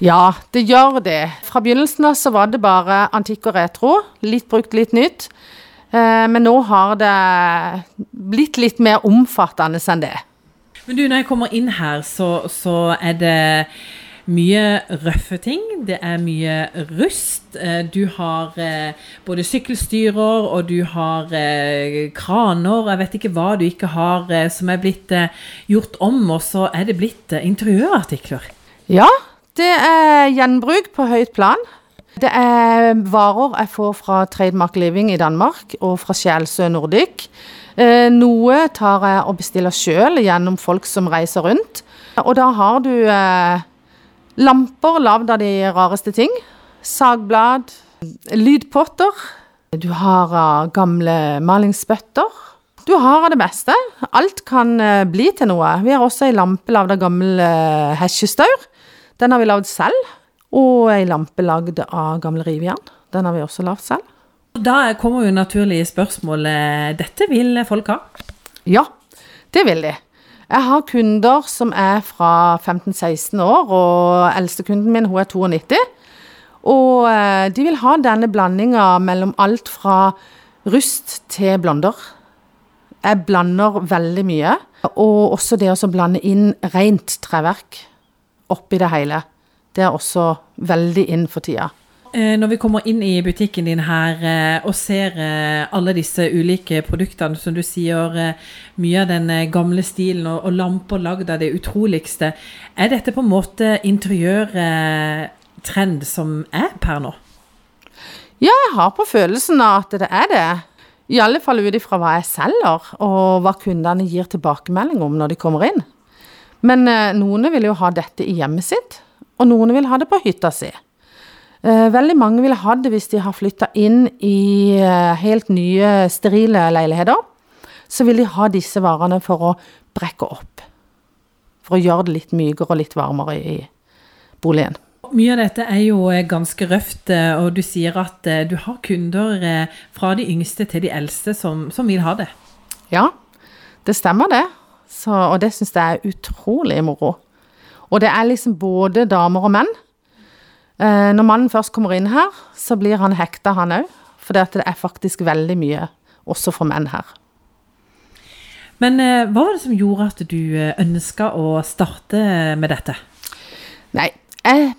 Ja, det gjør det. Fra begynnelsen av så var det bare antikk og retro. Litt brukt, litt nytt. Eh, men nå har det blitt litt mer omfattende enn det. Men du, når jeg kommer inn her, så, så er det mye røffe ting. Det er mye rust. Eh, du har eh, både sykkelstyrer og du har kraner. Jeg vet ikke hva du ikke har som er blitt gjort om, og så er det blitt interiørartikler. Ja, det er gjenbruk på høyt plan. Det er varer jeg får fra Trademark Living i Danmark og fra Sjelsø Nordic. Eh, noe tar jeg og bestiller sjøl gjennom folk som reiser rundt. Og da har du eh, lamper lagd av de rareste ting. Sagblad, lydpotter. Du har uh, gamle malingsbøtter. Du har av det meste. Alt kan uh, bli til noe. Vi har også ei lampe lagd av gammel uh, hesjestaur. Den har vi lagd selv. Og ei lampe lagd av gamle rivjern. Den har vi også lagd selv. Da kommer jo naturlig spørsmålet Dette vil folk ha? Ja, det vil de. Jeg har kunder som er fra 15-16 år, og eldstekunden min hun er 92. Og eh, de vil ha denne blandinga mellom alt fra rust til blonder. Jeg blander veldig mye. Og også det å blande inn rent treverk oppi det hele. Det er også veldig inn for tida. Eh, når vi kommer inn i butikken din her eh, og ser alle disse ulike produktene, som du sier, mye av den gamle stilen og, lamper lagd av det utroligste, er dette på en måte interiørtrend som er per nå? Ja, jeg har på følelsen av at det er det. I alle fall ut ifra hva jeg selger, og hva kundene gir tilbakemelding om når de kommer inn. Men eh, noen vil jo ha dette i hjemmet sitt, og noen vil ha det på hytta si. Eh, veldig mange vil ha det hvis de har flytta inn i eh, helt nye, sterile leiligheter. Så vil de ha disse varene for å brekke opp. For å gjøre det litt mykere og litt varmere i boligen. Mye av dette er jo eh, ganske røft, eh, og du sier at eh, du har kunder fra de yngste til de eldste som, som vil ha det. Ja, det stemmer det. Så, og det syns jeg er utrolig moro. Og det er liksom både damer og menn. Eh, når mannen først kommer inn her, så blir han hekta, han òg. For det er faktisk veldig mye også for menn her. Men eh, hva var det som gjorde at du ønska å starte med dette? Nei, jeg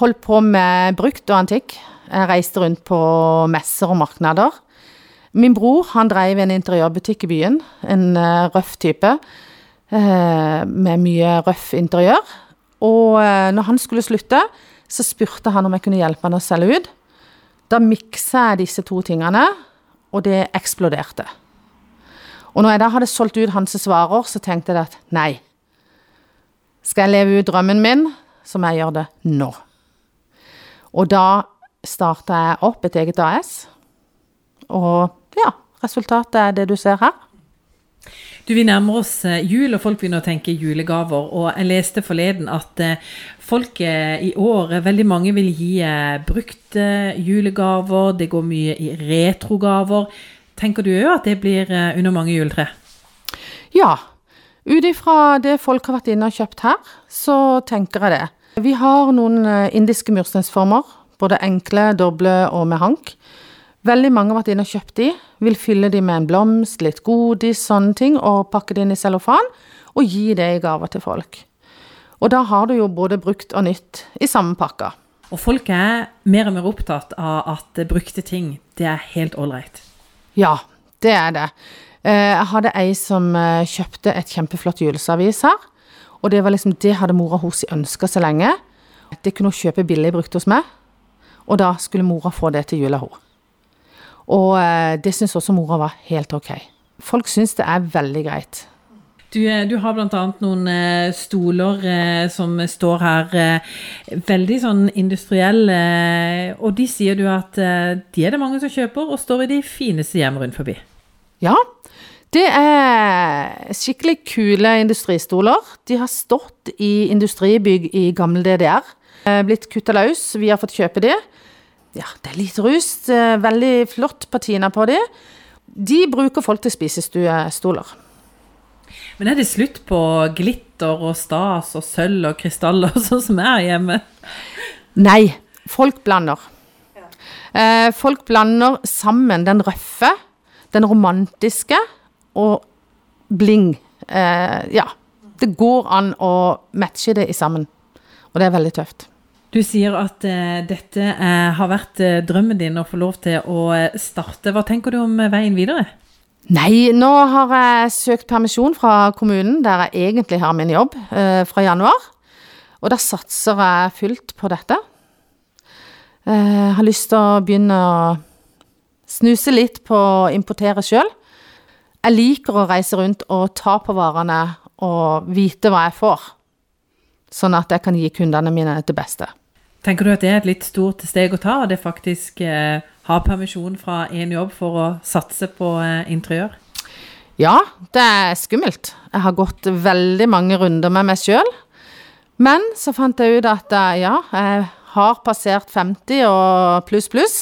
holdt på med brukt og antikk. Jeg reiste rundt på messer og markeder. Min bror han drev en interiørbutikk i byen, en uh, røff type. Uh, med mye røff interiør. Og uh, når han skulle slutte, så spurte han om jeg kunne hjelpe han å selge ut. Da miksa jeg disse to tingene, og det eksploderte. Og når jeg da hadde solgt ut hans svarer, så tenkte jeg at nei. Skal jeg leve ut drømmen min, så må jeg gjøre det nå. Og da starta jeg opp et eget AS. Og ja, resultatet er det du ser her. Du, Vi nærmer oss eh, jul, og folk begynner å tenke julegaver. Og jeg leste forleden at eh, folk i år, veldig mange vil gi eh, brukte julegaver. Det går mye i retrogaver. Tenker du òg at det blir under mange juletre? Ja. Ut ifra det folk har vært inne og kjøpt her, så tenker jeg det. Vi har noen eh, indiske mursteinsformer. Både enkle, doble og med hank. Veldig mange har vært inne og kjøpt de. Vil fylle de med en blomst, litt godis, sånne ting, og pakke det inn i cellofan. Og gi det i gaver til folk. Og da har du jo både brukt og nytt i samme pakka. Og folk er mer og mer opptatt av at brukte ting, det er helt ålreit. Ja, det er det. Eh, jeg hadde ei som eh, kjøpte et kjempeflott juleservis her. Og det var liksom, det hadde mora hennes ønska så lenge. Det kunne hun kjøpe billig brukt hos meg, og da skulle mora få det til jula, hun. Og eh, det syns også mora var helt ok. Folk syns det er veldig greit. Du, eh, du har bl.a. noen eh, stoler som står her, veldig sånn industrielle, og de sier du at de er det mange som kjøper, og står i de fineste hjem rundt forbi. Ja, det er skikkelig kule industristoler. De har stått i industribygg i gamle DDR. Blitt kutta løs. Vi har fått kjøpe de. Ja, det er litt rust. Eh, veldig flott patina på de. De bruker folk til spisestuestoler. Men er det slutt på glitter og stas og sølv og krystaller, sånn som er hjemme? Nei, folk blander. Eh, folk blander sammen den røffe, den romantiske og bling. Eh, ja. Det går an å matche det sammen. Og det er veldig tøft. Du sier at eh, dette eh, har vært eh, drømmen din å få lov til å eh, starte. Hva tenker du om eh, veien videre? Nei, nå har jeg søkt permisjon fra kommunen, der jeg egentlig har min jobb, eh, fra januar. Og da satser jeg fullt på dette. Jeg har lyst til å begynne å snuse litt på å importere sjøl. Jeg liker å reise rundt og ta på varene og vite hva jeg får. Sånn at jeg kan gi kundene mine det beste. Tenker du at det er et litt stort steg å ta, og det faktisk eh, ha permisjon fra én jobb for å satse på eh, interiør? Ja, det er skummelt. Jeg har gått veldig mange runder med meg sjøl. Men så fant jeg ut at eh, ja, jeg har passert 50 og pluss, pluss.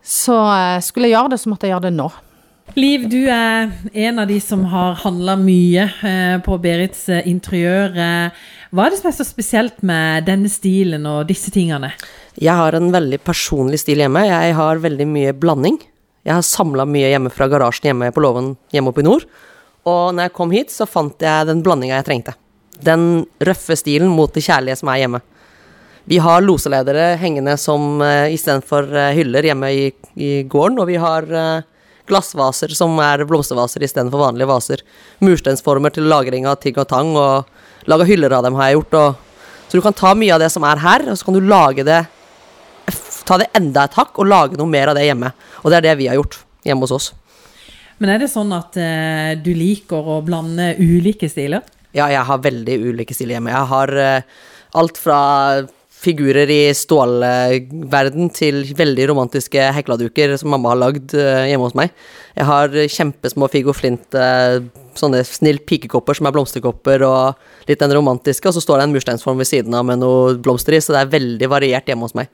Så eh, skulle jeg gjøre det, så måtte jeg gjøre det nå. Liv, du er en av de som har handla mye eh, på Berits eh, interiør. Eh, hva er det som er så spesielt med denne stilen og disse tingene? Jeg har en veldig personlig stil hjemme. Jeg har veldig mye blanding. Jeg har samla mye hjemme fra garasjen hjemme på låven hjemme oppe i nord. Og når jeg kom hit, så fant jeg den blandinga jeg trengte. Den røffe stilen mot det kjærlige som er hjemme. Vi har loseledere hengende som uh, istedenfor uh, hyller hjemme i, i gården, og vi har uh, glassvaser som er blomstervaser istedenfor vanlige vaser. Mursteinsformer til lagring av ting og tang, og laga hyller av dem har jeg gjort. Og, så du kan ta mye av det som er her, og så kan du lage det Ta det enda et hakk og lage noe mer av det hjemme. Og det er det vi har gjort hjemme hos oss. Men er det sånn at eh, du liker å blande ulike stiler? Ja, jeg har veldig ulike stiler hjemme. Jeg har eh, alt fra figurer i stålverden til veldig romantiske hekladuker som mamma har lagd eh, hjemme hos meg. Jeg har kjempesmå Figo Flint, eh, sånne snill pikekopper som er blomsterkopper, og litt den romantiske, og så står det en mursteinsform ved siden av med noe blomster i, så det er veldig variert hjemme hos meg.